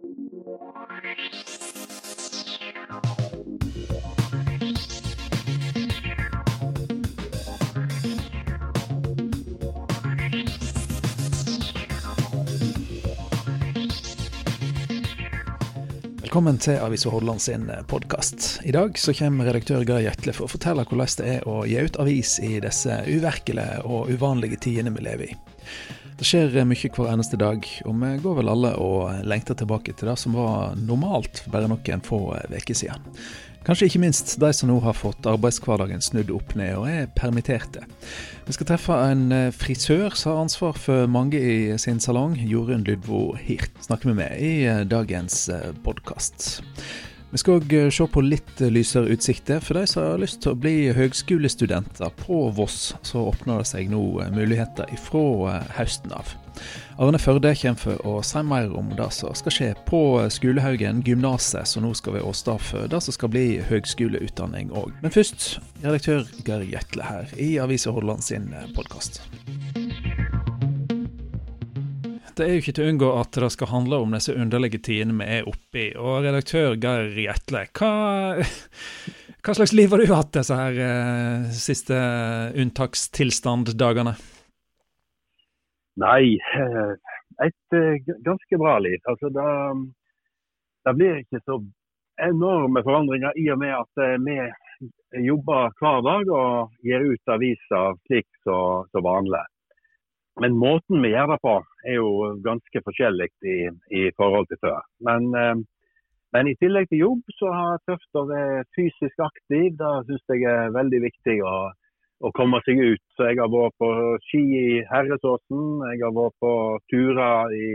Velkommen til Avisa Hordaland sin podkast. I dag så kommer redaktør Geir Gjetle for å fortelle hvordan det er å gi ut avis i disse uvirkelige og uvanlige tidene vi lever i. Det skjer mye hver eneste dag, og vi går vel alle og lengter tilbake til det som var normalt for bare noen få uker siden. Kanskje ikke minst de som nå har fått arbeidshverdagen snudd opp ned og er permitterte. Vi skal treffe en eh, frisør som har ansvar for mange i sin salong. Jorunn Lydvo Hirt snakker vi med i eh, dagens eh, podkast. Vi skal òg se på litt lysere utsikter. For de som har lyst til å bli høgskolestudenter på Voss, så åpner det seg nå muligheter ifra høsten av. Arne Førde kommer for å si mer om det som skal skje på Skolehaugen gymnaset, som nå skal være åsted for det som skal bli høgskoleutdanning òg. Men først, redaktør Geir Gjetle her i Avisa Hordaland sin podkast. Det er jo ikke til å unngå at det skal handle om disse underlige tidene vi er oppi. Og redaktør Geir Gjetle, hva, hva slags liv har du hatt disse her eh, siste unntakstilstanddagene? Nei, eh, et eh, ganske bra liv. Altså, det, det blir ikke så enorme forandringer i og med at eh, vi jobber hver dag og gir ut aviser slik som vanlig. Men måten vi gjør det på er jo ganske forskjellig i, i forhold til før. Men, men, i tillegg til jobb så har jeg tøft å være fysisk aktiv. Det syns jeg er veldig viktig. å, å komme seg ut. Så jeg har vært på ski i Herresåsen, jeg har vært på turer i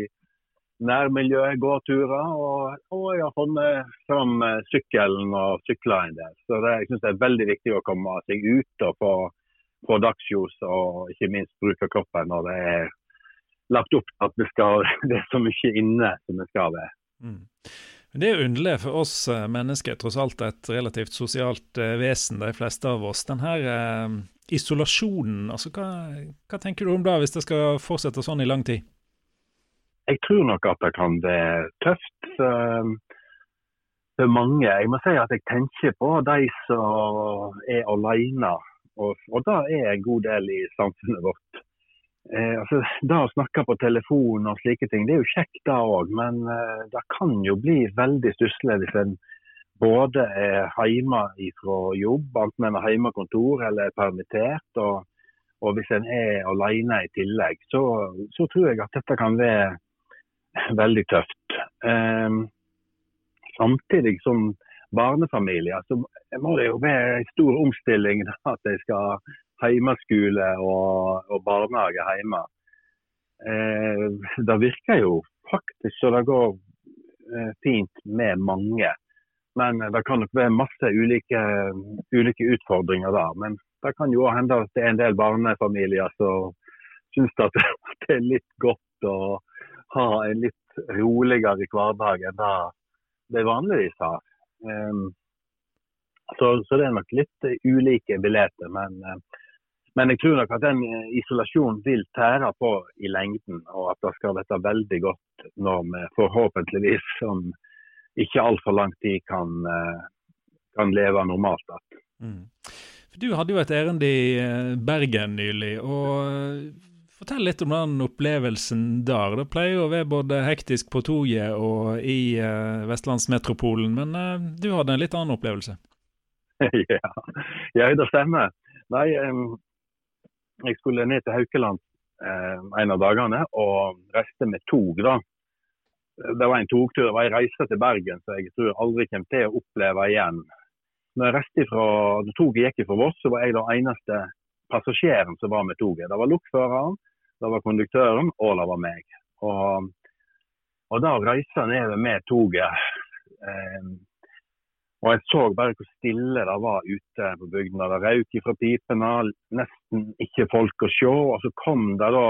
nærmiljøet, gåturer. Og, og jeg har funnet fram sykkelen og sykla en del. Så det, jeg syns det er veldig viktig å komme seg ut og få, få dagsljos, og ikke minst bruke kroppen når det er lagt opp at det, skal, det er så mye inne som det skal være. Mm. Det er jo underlig for oss eh, mennesker, tross alt et relativt sosialt eh, vesen, de fleste av oss. Den her eh, isolasjonen, altså hva, hva, tenker du om det hvis det skal fortsette sånn i lang tid? Jeg tror nok at det kan være tøft for, for mange. Jeg må si at jeg tenker på de som er alene. Og, og det er en god del i samfunnet vårt. Eh, altså, det å snakke på telefon og slike ting, det er jo kjekt det òg. Men eh, det kan jo bli veldig stusslig hvis en både er hjemme fra jobb, enten en har hjemmekontor eller er permittert. Og, og hvis en er alene i tillegg, så, så, tror jeg at dette kan være veldig tøft. Eh, samtidig som barnefamilie, så må det jo være en stor omstilling at de skal heimeskole og, og barnehage hjemme. Eh, det virker jo faktisk så det går eh, fint med mange. Men det kan nok være masse ulike, ulike utfordringer der. Men det kan jo hende at det er en del barnefamilier som syns at det er litt godt å ha en litt roligere hverdag enn det de vanligvis har. Um, så, så, det er nok litt ulike billetter. Men uh, men jeg tror nok at den eh, isolasjonen vil tære på i lengden, og at det skal være veldig godt når vi forhåpentligvis om ikke altfor lang tid kan, eh, kan leve normalt igjen. Mm. Du hadde jo et ærend i eh, Bergen nylig. og Fortell litt om den opplevelsen der. Det pleier å være både hektisk på toget og i vestlandsmetropolen, men du hadde en litt annen opplevelse? ja. det stemmer. Nei, jeg skulle ned til Haukeland um, en av dagene og reiste med tog. da. Det var en togtur, det var en reise til Bergen som jeg tror aldri kommer til å oppleve igjen. Når jeg reiste fra, toget gikk fra Voss, så var jeg den eneste passasjeren som var med toget. Det var lokføreren, det var konduktøren og det var meg. Og, og da reiste han nedover med toget eh, og jeg så bare hvor stille det var ute på bygda. Det røyk fra pipene, nesten ikke folk å se. Og så kom det da,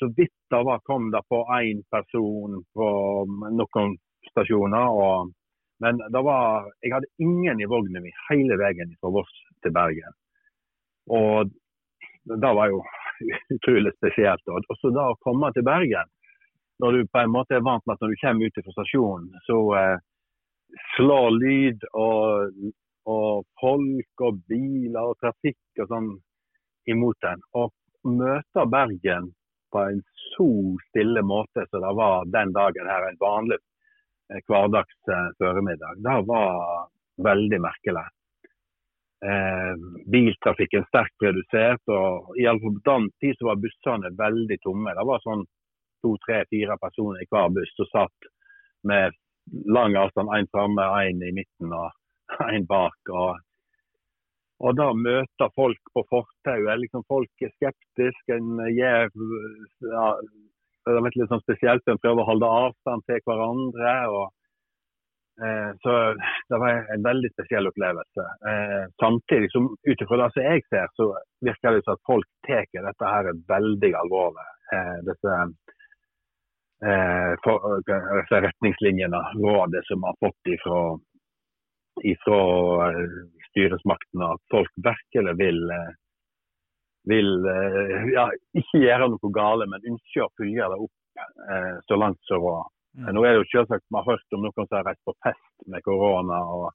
så vidt det var, kom det på én person på noen stasjoner. Og, men det var, jeg hadde ingen i vogna mi hele veien fra Voss til Bergen. Og det var jo utrolig spesielt. Og så da å komme til Bergen når du på en måte er vant med at når du kommer ut fra stasjonen, så eh, slår lyd og, og, folk og biler og trafikk og sånn imot en. Og møter Bergen på en så stille måte som det var den dagen her, en vanlig eh, hverdags eh, føremiddag, det var veldig merkelig. Eh, biltrafikken sterkt redusert. og i alle fall På den tid så var bussene veldig tomme. Det var sånn to, tre, fire personer i hver buss som satt med lang avstand. Én framme, én i midten og én bak. Og, og da møter folk på fortauet. Liksom, folk er skeptiske. En gjør ja, litt sånn spesielt. En prøver å holde avstand til hverandre. og så det var en veldig spesiell opplevelse. Eh, samtidig som ut ifra det som jeg ser, så virker det som at folk tar dette her veldig alvorlig. Eh, disse, for, retningslinjene, rådet som har fått ifra, ifra styresmaktene. At folk virkelig vil, vil ja, ikke gjøre noe gale, men ønsker å følge det opp så langt som råd. Mm. Nå er det jo selvsagt Vi har hørt om noen som har reist på fest med korona og,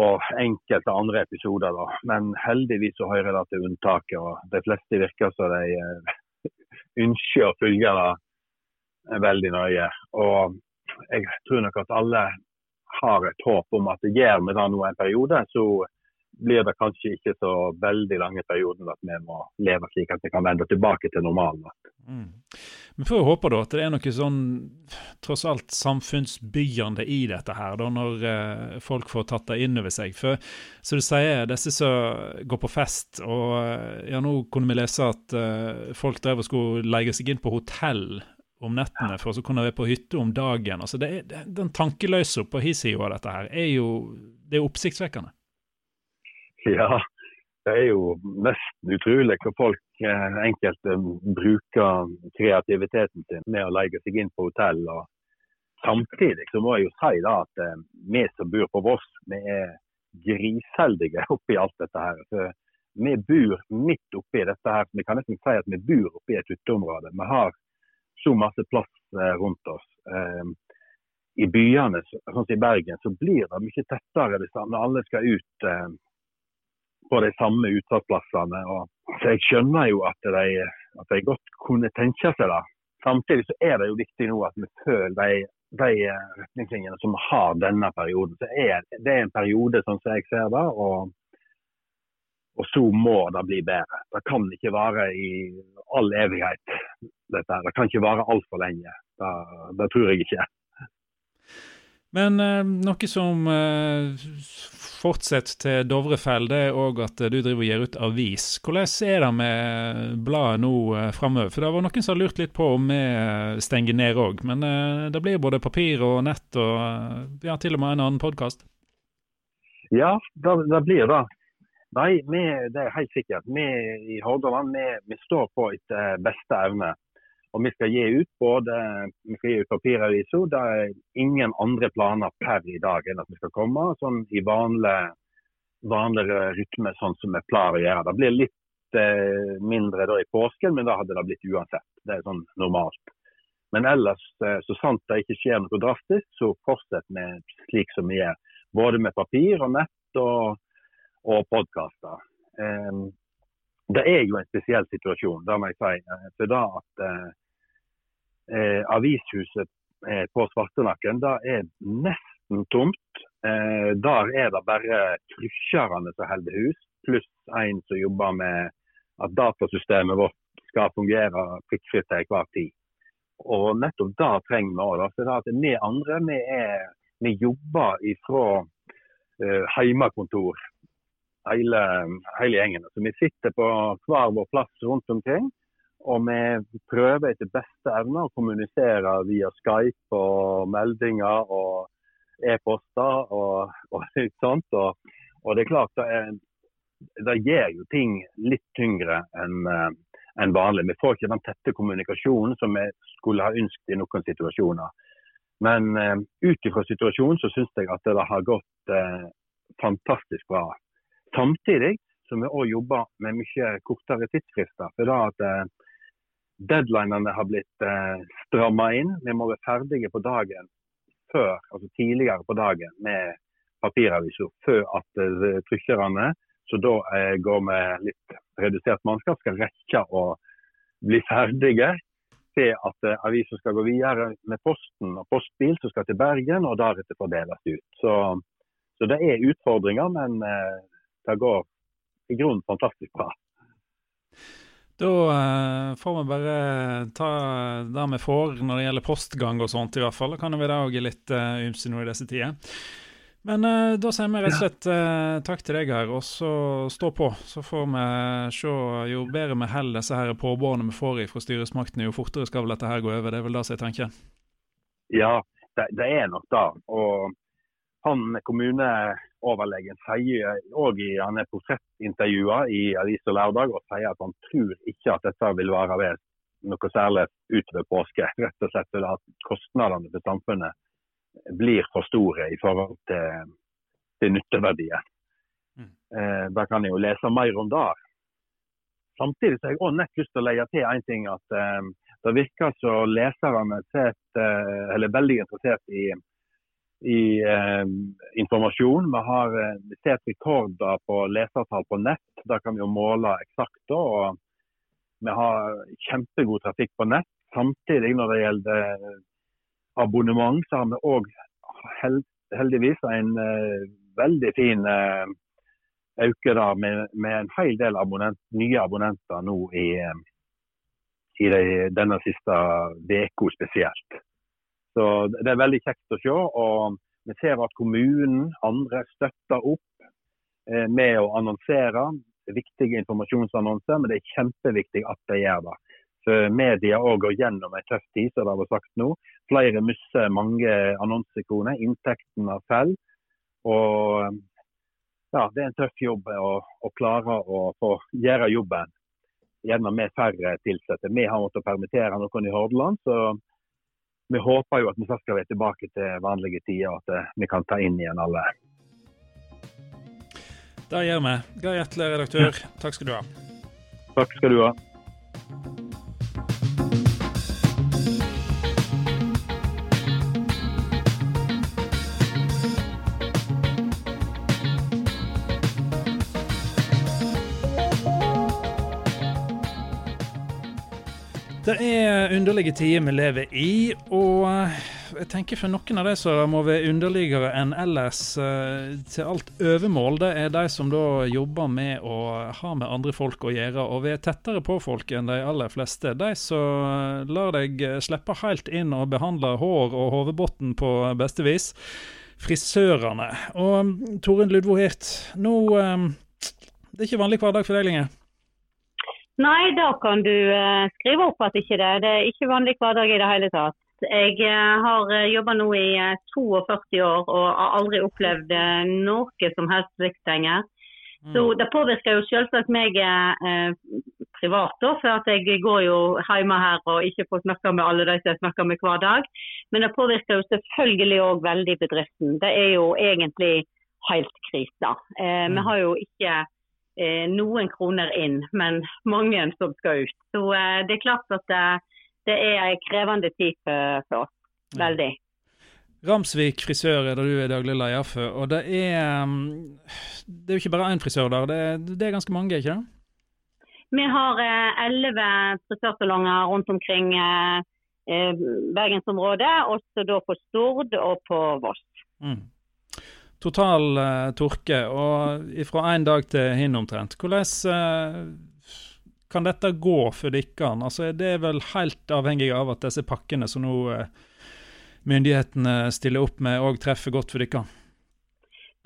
og, enkelte andre episoder. da. Men heldigvis så hører det til unntaket. og De fleste virker som de eh, ønsker å følge det veldig nøye. Og jeg tror nok at alle har et håp om at det gjør vi det nå en periode, så blir det kanskje ikke så veldig lange perioden at vi må leve slik at vi kan vende tilbake til normalen. Mm. Vi får håpe da at det er noe sånn tross alt samfunnsbyggende i dette her, da når eh, folk får tatt det inn over seg. For som du sier, disse som går på fest, og eh, ja, nå kunne vi lese at eh, folk drev og skulle leie seg inn på hotell om nettene for å kunne være på hytte om dagen. Altså det er, Den tankeløse på hi sida av dette her er jo det er oppsiktsvekkende. Ja, det er jo nesten utrolig hvor folk eh, enkelte bruker kreativiteten sin med å legge seg inn på hotell. og Samtidig så må jeg jo si da at eh, vi som bor på Voss, vi er grisheldige oppi alt dette her. Så vi bor midt oppi dette her. Vi kan nesten si at vi bor oppi et hytteområde. Vi har så masse plass eh, rundt oss. I byene, sånn som i Bergen, så blir det mye tettere når alle skal ut på de samme utsatsplassene. så Jeg skjønner jo at de, at de, godt kunne tenke seg det. Samtidig så er det jo viktig nå at vi føler de, de retningslinjene som har denne perioden. Så er, Det er en periode sånn som jeg ser det, og, og så må det bli bedre. Det kan ikke vare i all evighet. Dette. Det kan ikke vare altfor lenge. Det, det tror jeg ikke. Men eh, noe som eh, fortsetter til Dovrefell, det er òg at du driver og gir ut avis. Hvordan er det med bladet nå eh, framover? For det var noen som har lurt litt på om vi eh, stenger ned òg. Men eh, det blir både papir og nett og eh, ja, til og med en annen podkast. Ja, det, det, blir det. Nei, vi, det er helt sikkert. Vi i Hordaland vi, vi står på etter beste evne. Og vi skal gi ut både vi skal gi ut papiraviser. Det er ingen andre planer per i dag enn at vi skal komme sånn i vanlig, vanlig rytme, sånn som vi pleier å gjøre. Det blir litt eh, mindre da i påsken, men da hadde det blitt uansett. Det er sånn normalt. Men ellers, eh, så sant det ikke skjer noe drastisk, så fortsetter vi slik som vi gjør. Både med papir og nett og, og podkaster. Eh, det er jo en spesiell situasjon, det må jeg si. Eh, for da at eh, avishuset eh, på Svartenakken det er nesten tomt. Eh, der er det bare trusjerne som holder hus, pluss en som jobber med at datasystemet vårt skal fungere prikkfritt til enhver tid. Og nettopp det trenger vi òg. For at vi andre vi, er, vi jobber ifra eh, heimekontor hele, hele gjengen. Så vi sitter på hver vår plass rundt omkring. Og vi prøver etter beste evne å kommunisere via Skype og meldinger og e-poster og, og sånt. Og, og, det er klart det, er, det gjør jo ting litt tyngre enn en vanlig. Vi får ikke den tette kommunikasjonen som vi skulle ha ønsket i noen situasjoner. Men uh, ut ifra situasjonen så syns jeg at det har gått eh, fantastisk bra. Samtidig som vi òg jobber med mye kortere tidsfrister. For da at deadlinene har blitt eh, stramma inn. Vi må være ferdige på dagen før, altså tidligere på dagen med papiraviser før at eh, trykkerne, så da eh, går vi litt redusert mannskap, skal rekke å bli ferdige til at eh, avisa skal gå videre med posten og postbil som skal til Bergen, og deretter fordeles ut. Så, så det er utfordringer, men eh, det går i grunnen fantastisk bra. Da uh, får vi bare ta det vi får når det gjelder postgang og sånt, i hvert fall. Da kan vi da òg litt uh, ymse nå i disse tider. Men uh, da sier vi rett og slett uh, takk til deg her, og så stå på. Så får vi se. Jo bedre vi holder disse her påbårene vi får fra styresmaktene, jo fortere skal vel dette her gå over. Det er vel det jeg tenker? Ja, det, det er nok det. Og han kommuneoverlegen sier òg i han er portrettintervjua i Avis og Lørdag og sier at han tror ikke at dette vil være ved noe særlig utover påske. Rett og slett fordi at kostnadene for samfunnet blir for store i forhold til, til nytteverdien. Mm. Eh, da kan jeg jo lese mer om det. Samtidig har jeg også nett lyst til å legge til en ting. at eh, Det virker som leserne er eh, veldig interessert i i eh, informasjon. Vi har eh, sett rekorder på lesertall på nett. Der kan vi jo måle eksakt. og Vi har kjempegod trafikk på nett. Samtidig når det gjelder eh, abonnement, så har vi òg held, heldigvis en eh, veldig fin eh, der med, med, en hel del abonnent, nye abonnenter nå i, eh, i de, denne siste uka spesielt. Så Det er veldig kjekt å se. og Vi ser at kommunen, andre støtter opp eh, med å annonsere. Viktige informasjonsannonser, men det er kjempeviktig at de gjør det. For Media òg går gjennom en tøff tid, som det har vært sagt nå. Flere mister mange annonsekroner. Inntektene faller. Og ja, det er en tøff jobb å, å klare å få gjøre jobben. Gjerne med færre ansatte. Vi har måttet permittere noen i Hordaland. så vi håper jo at vi snart skal være tilbake til vanlige tider, og at eh, vi kan ta inn igjen alle. Det gjør vi. Geir Hjertle, redaktør, takk skal du ha. Takk skal du ha. Det er underlige tider vi lever i, og eh, jeg tenker for noen av de som må være underligere enn ellers uh, til alt overmål, det er de som da jobber med å ha med andre folk å gjøre, og vi er tettere på folk enn de aller fleste. De som lar deg slippe helt inn og behandle hår og hodebunn på beste vis. Frisørene. Og Torunn Ludvo Hirt, nå Det er ikke vanlig hverdag for deg lenger? Nei, da kan du uh, skrive opp at ikke det Det er ikke vanlig hverdag i det hele tatt. Jeg uh, har uh, jobba nå i 42 år og har aldri opplevd noe som helst slikt lenger. Mm. Så det påvirker jo selvsagt meg privat, da, for jeg går jo hjemme her og ikke får snakke med alle de som jeg snakker med hver dag. Men det påvirker jo selvfølgelig òg veldig bedriften. Det er jo egentlig helt krise. Mm. Vi har jo ikke eh, noen kroner inn, men mange som skal ut. Så eh, det er klart at det, det er en krevende tid for, oss. Veldig. Ramsvik frisør er det du er daglig leder for. og Det er, mm, det er jo ikke bare én frisør der, det er, det er, ganske mange, ikke det? Vi har eh, elleve eh, frisørsalonger rundt omkring eh, eh, bergensområdet, også da på Stord og på Voss. Mm total uh, torke, og fra en dag til hin omtrent. Hvordan uh, kan dette gå for dere? Altså, det er vel helt avhengig av at disse pakkene som nå uh, myndighetene stiller opp med, òg treffer godt for dere?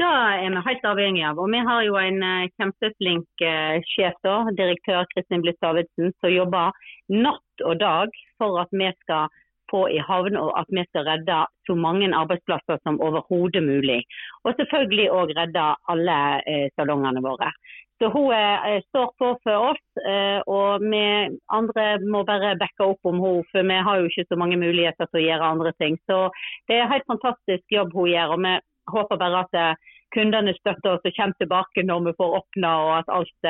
Det er vi helt avhengig av. Og vi har jo en kjempeflink sjef, da, direktør Kristin Blitt Davidsen, som jobber natt og dag for at vi skal få i havn, og at vi skal redde så mange arbeidsplasser som overhodet mulig. Og selvfølgelig òg redde alle eh, salongene våre. Så Hun eh, står på for oss, eh, og vi andre må bare backe opp om henne. For vi har jo ikke så mange muligheter til å gjøre andre ting. Så det er en helt fantastisk jobb hun gjør. og vi håper bare at kundene støtter oss og kommer tilbake når vi får åpna og at alt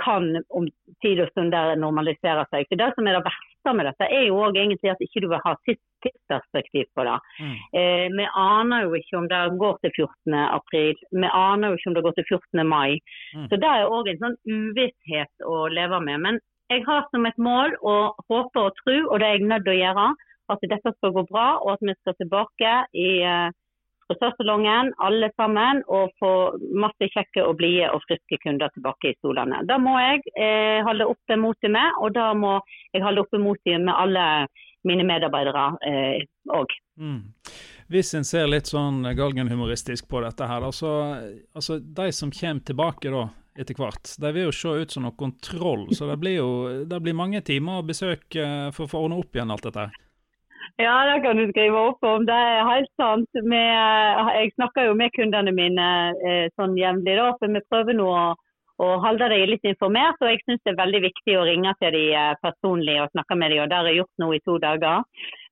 kan om tid og stund normalisere seg. For Det som er det verste med dette, er jo òg egentlig at ikke du vil ha tidsperspektiv på det. Mm. Eh, vi aner jo ikke om det går til 14. april, vi aner jo ikke om det går til 14. mai. Mm. Så Det er òg en sånn uvisshet å leve med. Men jeg har som et mål å håpe og tro, og det er jeg nødt til å gjøre, at dette skal gå bra, og at vi skal tilbake i uh, frisørsalongen alle sammen og få masse kjekke og blide og friske kunder tilbake i stolene. Da må jeg eh, holde oppe motet med, og da må jeg holde oppe motet med alle mine medarbeidere òg. Eh, mm. Hvis en ser litt sånn galgenhumoristisk på dette her, altså, altså de som kommer tilbake da etter hvert. De vil jo se ut som noe kontroll, så det blir jo det blir mange timer å besøke eh, for å få ordne opp igjen alt dette. Ja, det kan du skrive opp om. Det er helt sant. Eh, jeg snakker jo med kundene mine eh, sånn jevnlig, for vi prøver nå å, å holde dem litt informert. Og jeg syns det er veldig viktig å ringe til dem personlig og snakke med dem, og det har jeg gjort nå i to dager.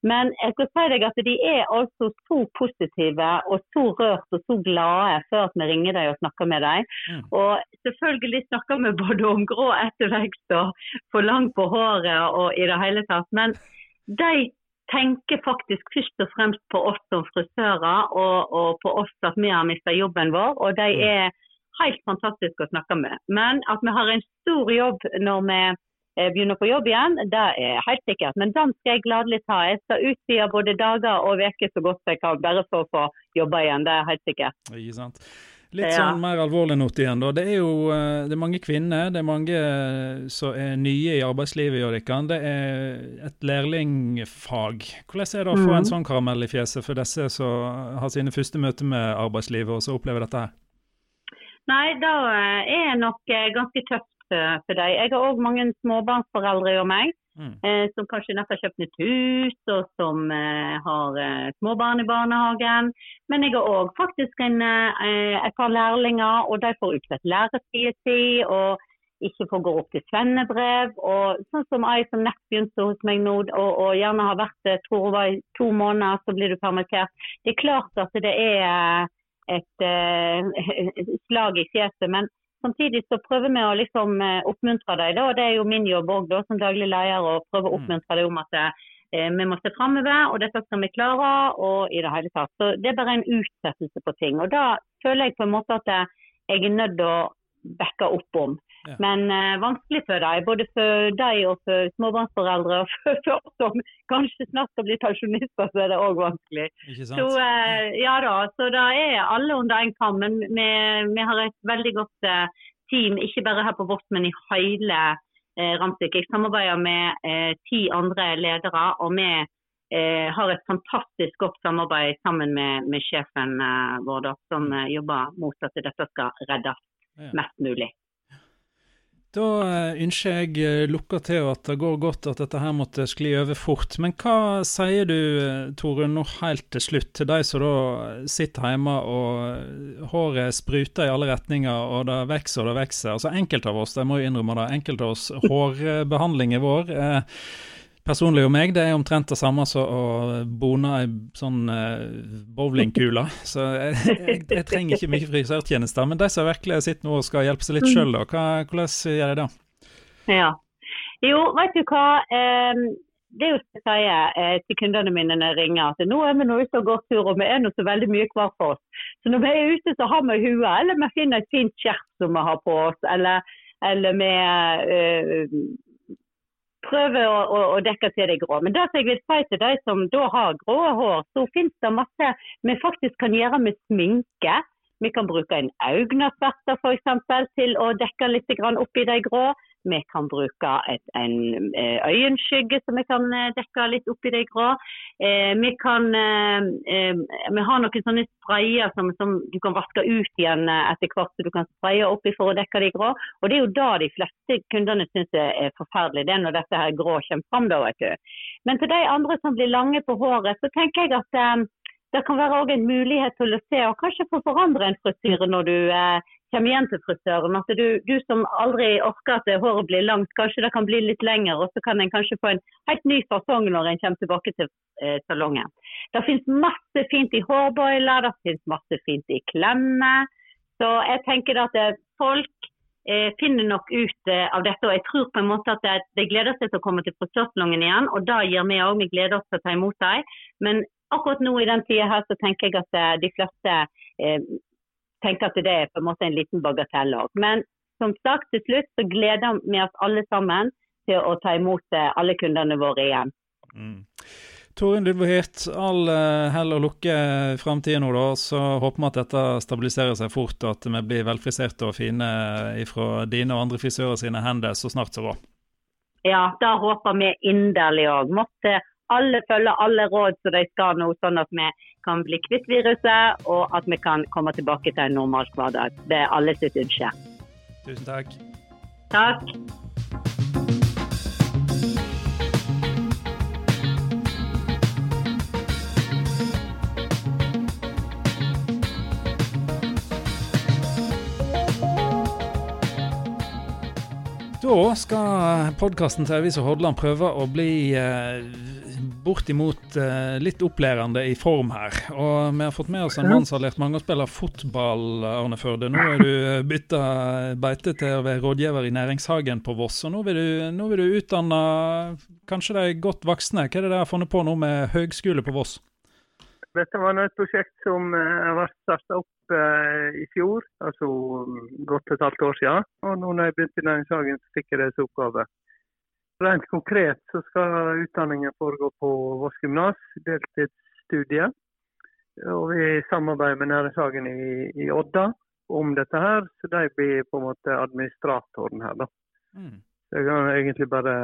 Men jeg skal si deg at de er altså så positive og så rørt og så glade før at vi ringer dem og snakker med dem. Mm. Og selvfølgelig snakker vi både om grå ettervekst og for lang på håret og i det hele tatt. Men de tenker faktisk først og fremst på oss som frisører og, og på oss at vi har mista jobben vår. Og de er helt fantastiske å snakke med. Men at vi har en stor jobb når vi Eh, begynner på jobb igjen, det er helt sikkert. Men den skal jeg gladelig ta. Jeg skal utvide både dager og uker så godt jeg kan, bare for å få jobbe igjen. Det er helt sikkert. Ikke ja. Litt sånn mer alvorlig note igjen, da. Det er jo eh, det er mange kvinner, det er mange eh, som er nye i arbeidslivet. Jørgen. Det er et lærlingfag. Hvordan er det å få en mm. sånn karamell i fjeset for disse som har sine første møter med arbeidslivet og så opplever dette her? Nei, det er nok ganske tøft for dem. Jeg har òg mange småbarnsforeldre og meg. Mm. Eh, som kanskje nettopp har kjøpt nytt hus, og som eh, har eh, småbarn i barnehagen. Men jeg har òg faktisk en, eh, et par lærlinger, og de får utsatt læretida si. Og ikke får gå opp til svennebrev. Og sånn som ei som nett begynte hos meg nå, og, og gjerne har vært det tror var i to måneder, så blir du permittert. Det er klart at det er et, et, et eh, slag i fjeset. men Samtidig så prøver vi å liksom eh, oppmuntre dem. og Det er jo min jobb også, som daglig leder å prøve å mm. oppmuntre dem om at eh, vi må se framover, og dette skal vi klare. og i Det hele tatt. Så det er bare en utsettelse på ting. og Da føler jeg på en måte at jeg er nødt til å backe opp om. Men eh, vanskelig for dem, både for deg og for småbarnsforeldre. Og for, oss som kanskje snart skal bli pensjonister, så er det òg vanskelig. Så eh, ja da, så da er alle under en kam. Men vi, vi, har et veldig godt eh, team, ikke bare her på vårt, men i hele uh, Ramsvik. Jeg samarbeider med ti andre ledere. og vi har et fantastisk godt samarbeid sammen med, med sjefen vår, da, som jobber mot at dette skal reddes mest mulig. Da eh, ønsker jeg eh, lukka til at det går godt at dette her måtte skli over fort. Men hva sier du, eh, Torunn, nå helt til slutt, til de som da sitter hjemme og håret spruter i alle retninger, og det vokser og det vokser. Altså enkelte av oss, jeg må jo innrømme det, enkelte av oss hårbehandling er vår. Eh, personlig og meg, det er omtrent det samme som å bone ei sånn uh, bowlingkule. Så jeg, jeg, jeg, trenger ikke mye frisørtjenester. Men de som virkelig sitter nå og skal hjelpe seg litt sjøl, hvordan gjør de det? Ja. Jo, vet du hva. Um, det er jo som jeg sier eh, til kundene mine når jeg ringer, at nå er vi nå ute og går tur, og vi er nå så veldig mye hver for oss. Så når vi er ute, så har vi huet, eller vi finner et fint skjerf som vi har på oss, eller, eller vi uh, prøve å, å, å, dekke til det grå. Men det jeg vil si til de som da har grå hår, så finnes det masse vi faktisk kan gjøre med sminke. Vi kan bruke en øyenasverter f.eks. til å dekke litt opp i de grå. Vi kan bruke et, en eh, øyenskygge som vi kan eh, dekke litt opp i det grå. Eh, vi, kan, eh, vi har noen sånne sprayer som, som, du kan vaske ut igjen etter hvert, så du kan spraye oppi for å dekke det grå. Og Det er jo da de fleste kundene syns er forferdelig, det er når dette her grå kommer fram. da, vet du. Men til de andre som blir lange på håret, så tenker jeg at eh, det kan være en mulighet til å se og kanskje få forandre en frisyre når du eh, kommer igjen til frisøren. At du, du, som aldri orker at håret blir langt, kanskje det kan bli litt lenger. Og så kan en kanskje få en helt ny fasong når en kommer tilbake til eh, salongen. Det finnes masse fint i hårboiler, det finnes masse fint i klemmer. Så jeg tenker at eh, folk eh, finner nok ut eh, av dette. Og jeg tror på en måte at de, de gleder seg til å komme til frisørsalongen igjen, og det gir vi òg. Vi gleder oss til å ta imot dem. Men akkurat nå i den tida her så tenker jeg at eh, de fleste eh, tenker at det er på en måte en liten bagatell òg. Men som sagt, til slutt så gleder vi oss alle sammen til å ta imot eh, alle kundene våre igjen. Mm. Torin Dybvahit, all uh, hell og lukke i framtida nå, da. Så håper vi at dette stabiliserer seg fort, og at vi blir velfriserte og fine fra dine og andre frisører sine hender så snart som råd. Ja, det håper vi inderlig òg. Måtte alle følge alle råd som de skal nå, sånn at vi kan bli kvitt viruset, og at vi kan komme tilbake til en normal hverdag. Det er alle sitt ønske. Tusen takk. Takk. Da skal podkasten til Avisa Hordaland prøve å bli eh, bortimot uh, litt opplærende i form her. Og vi har fått med oss en mann som har lært mange å spille fotball, Arne Førde. Nå er du eh, bytta beite til å være rådgiver i Næringshagen på Voss, og nå vil du, nå vil du utdanne kanskje de godt voksne. Hva er det dere har funnet på nå med høgskole på Voss? Dette var et prosjekt som ble starta opp i fjor, altså godt et halvt år siden. Og nå når jeg begynte i Næringshagen, så fikk jeg disse oppgaver. Rent konkret så skal utdanningen foregå på Voss gymnas, deltidsstudiet. Og vi samarbeider med Næringshagen i, i, Odda om dette her, så de blir på en måte administratoren her. da. Mm. Jeg har egentlig bare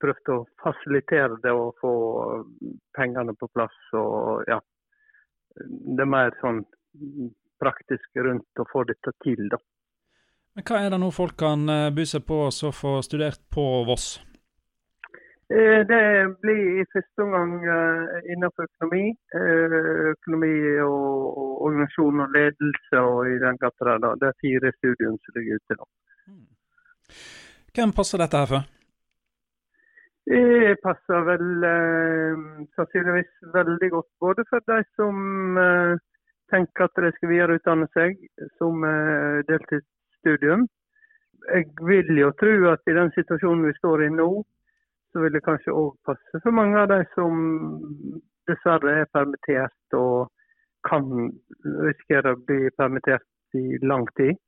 prøvd å fasilitere det og få pengene på plass. og ja, Det er mer sånn praktisk rundt å få dette til, da. Men Hva er det nå folk kan eh, by seg på og få studert på Voss? Eh, det blir i første omgang eh, innenfor økonomi. Eh, økonomi og organisasjon og ledelse og i den gata der. Det er fire studier som ligger ute nå. Hmm. Hvem passer dette her for? Det passer vel sannsynligvis veldig godt både for de som tenker at de skal videreutdanne seg som deltidsstudium. Jeg vil jo tro at i den situasjonen vi står i nå, så vil det kanskje òg passe for mange av de som dessverre er permittert og kan risikere å bli permittert i lang tid.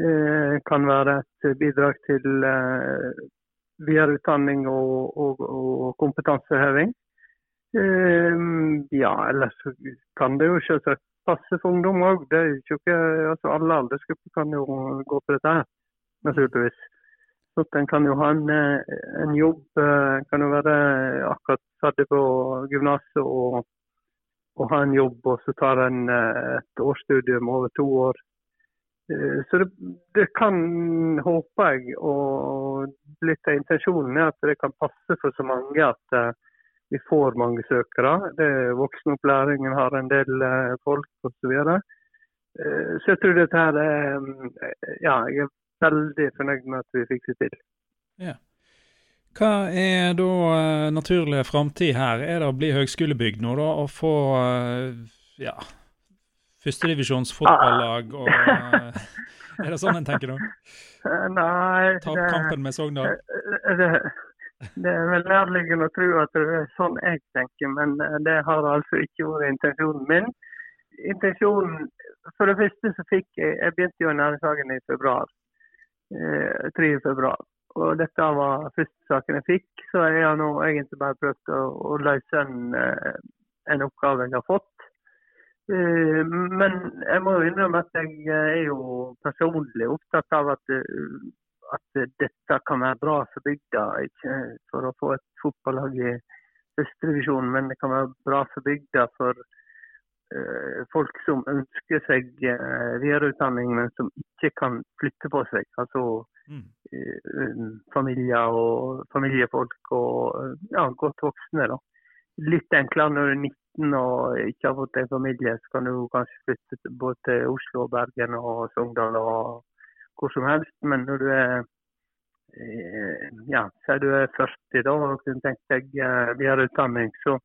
Eh, kan være et bidrag til eh, videreutdanning og, og, og kompetanseheving. Eh, ja, ellers kan det jo selvsagt passe for ungdom òg. Altså alle aldersgrupper kan jo gå på dette her, naturligvis. Så en kan jo ha en, eh, en jobb, eh, kan jo være akkurat ferdig på gymnaset og, og, ha en jobb, og så tar en eh, et årsstudium over to år. Så det, det kan, håper jeg, og litt av intensjonen er at det kan passe for så mange at vi får mange søkere. Det, voksenopplæringen har en del folk osv. Så, så jeg tror dette her er ja, jeg er veldig fornøyd med at vi fikk det til. Ja. Hva er da uh, naturlig framtid her? Er det å bli høgskolebygd nå, da? Og få uh, ja, førstedivisjons fotballag og uh, Er det sånn en tenker nå? Nei Ta opp kampen med Sogndal? Det, det er vel nærliggende å tro at det er sånn jeg tenker, men det har altså ikke vært intensjonen min. Intensjonen, For det første så fikk jeg Jeg begynte jo i næringshagen i februar. 3. Eh, februar. Og dette var første saken jeg fikk, så jeg har nå egentlig bare prøvd å, å løse en, eh, en, oppgave jeg har fått. Eh, men jeg må jo innrømme at jeg er jo personlig opptatt av at, at dette kan være bra for bygda. Ikke for å få et fotballag i førstedivisjon, men det kan være bra for bygda for Eh, folk som ønsker seg eh, videreutdanning, men som ikke kan flytte på seg. Altså mm. Eh, familier og familiefolk og ja, godt voksne. da. Litt enklere når du er 19 og ikke har fått en familie, så kan du kanskje flytte både til Oslo, Bergen og Sogndal og hvor som helst. Men når du er ja, sier du er 40 da og kunne tenkt deg videreutdanning, så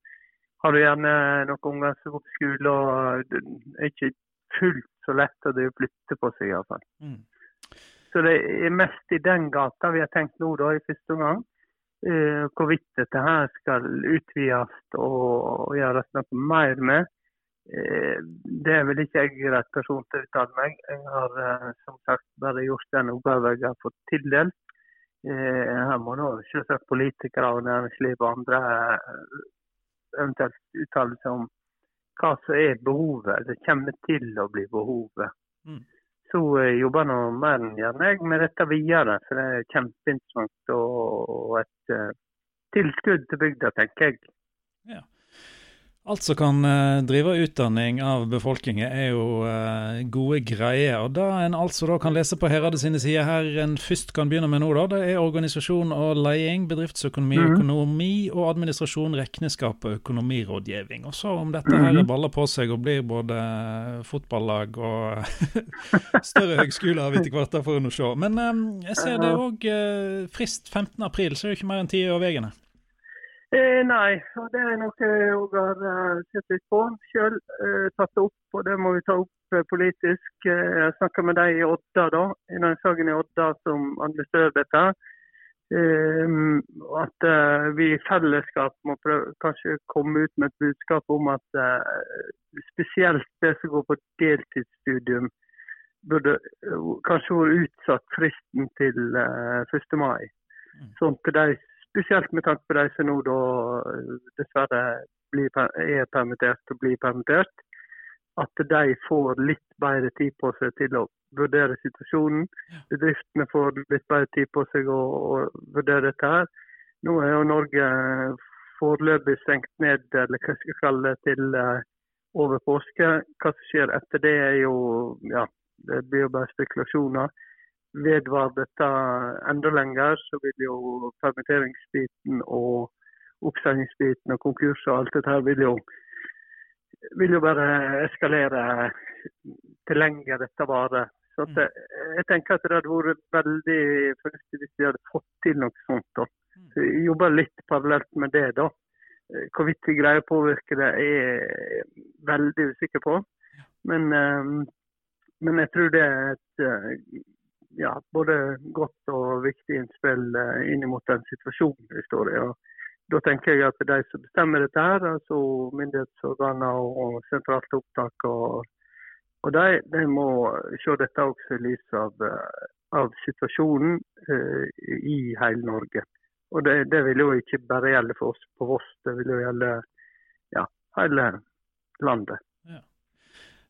har du gjerne noen unger som går på skole, og det er ikke fullt så lett å flytte på seg iallfall. Mm. Så det er mest i den gata vi har tenkt nå da, i første omgang. Uh, hvorvidt dette her skal utvides og, og gjøres noe mer med. Uh, det er vel ikke jeg rett person til å uttale meg. Jeg har uh, som sagt bare gjort den oppgaven jeg har fått tildelt. Her må nå selvsagt politikere og næringsliv og andre eventuelt uttale seg om hva som er behovet. Det kommer til å bli behovet. Mm. Så jeg jobber nå mer enn gjerne jeg med dette videre, for det er kjempeinteressant og et uh, tilskudd til bygda, tenker jeg. Ja. Alt som kan uh, drive utdanning av befolkningen er jo uh, gode greier. og Det en altså da kan lese på Herade sine sider her en først kan begynne med nå, da, det er organisasjon og leding, bedriftsøkonomi, mm. økonomi og administrasjon, regneskap og økonomirådgivning. Og så om dette her mhm. baller på seg og blir både fotballag og større høgskoler etter hvert, da får nå se. Men jeg ser det òg frist 15. april, så er det ikke mer enn ti år veggene. Eh, nei, og det er noe jeg òg har uh, sett litt på sjøl. eh, tatt det opp, og det må vi ta opp eh, politisk. Uh, jeg snakka med de i Odda, da, i den saken i Odda som administrerer dette. at vi i fellesskap må prøve, kanskje komme ut med et budskap om at spesielt det som går på deltidsstudium, burde kanskje vært utsatt fristen til 1. mai. Mm. Sånn at de Spesielt med tanke på de som nå da eh, dessverre blir, er permittert og blir permittert. At de får litt bedre tid på seg til å vurdere situasjonen. Bedriftene får litt bedre tid på seg å, å vurdere dette. her. Nå er jo Norge foreløpig stengt ned, eller hva skal jeg kalle det, til uh, over påske. Hva som skjer etter det, er jo ja, det blir jo bare spekulasjoner vedvarer dette enda lenger, så vil jo permitteringsbiten og oppsendingsbiten og konkurs og alt dette vil jo, vil jo bare eskalere til lenger dette varer. Så at, mm. jeg tenker at det hadde vært veldig fornuftig hvis vi hadde fått til noe sånt. da. Mm. Så jeg jobber litt parallelt med det. da. Hvorvidt vi greier å påvirke det, er jeg veldig usikker på. Men, men jeg tror det er et ja, både godt og viktig innspill eh, inn mot den situasjonen vi står i. Og da tenker jeg at de som bestemmer dette, her, altså myndighetsorganer og sentralt opptak, og, og de, de, må se dette også i lys av, eh, av situasjonen uh, i hele Norge. Og det, det, vil jo ikke bare gjelde for oss på Voss, det vil jo gjelde ja, hele landet.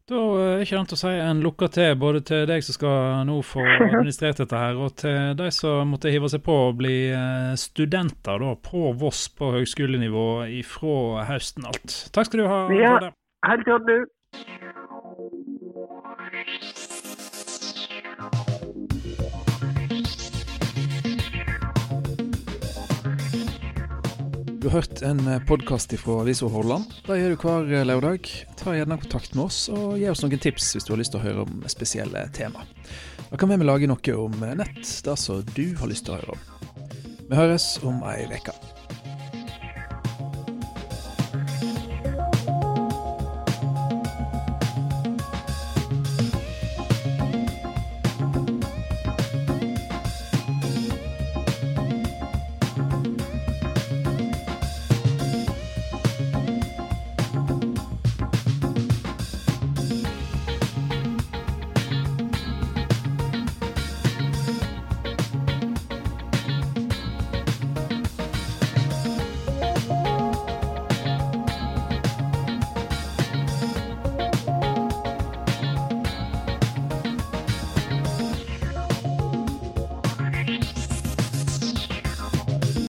Da er ikke annet å si en lukka til, både til deg som skal nå få administrert dette her, og til de som måtte hive seg på å bli eh, studenter da, på Voss på høgskolenivå ifra høsten alt. Takk skal du ha. Ja, helt godt, du. Du har hørt en eh, podkast fra Avisa Hordaland. Det gjør du hver eh, lørdag. Ta gjerne kontakt med oss, og gi oss noen tips hvis du har lyst til å høre om spesielle tema. Da kan vi lage noe om nett, det som du har lyst til å høre om. Vi høres om ei uke.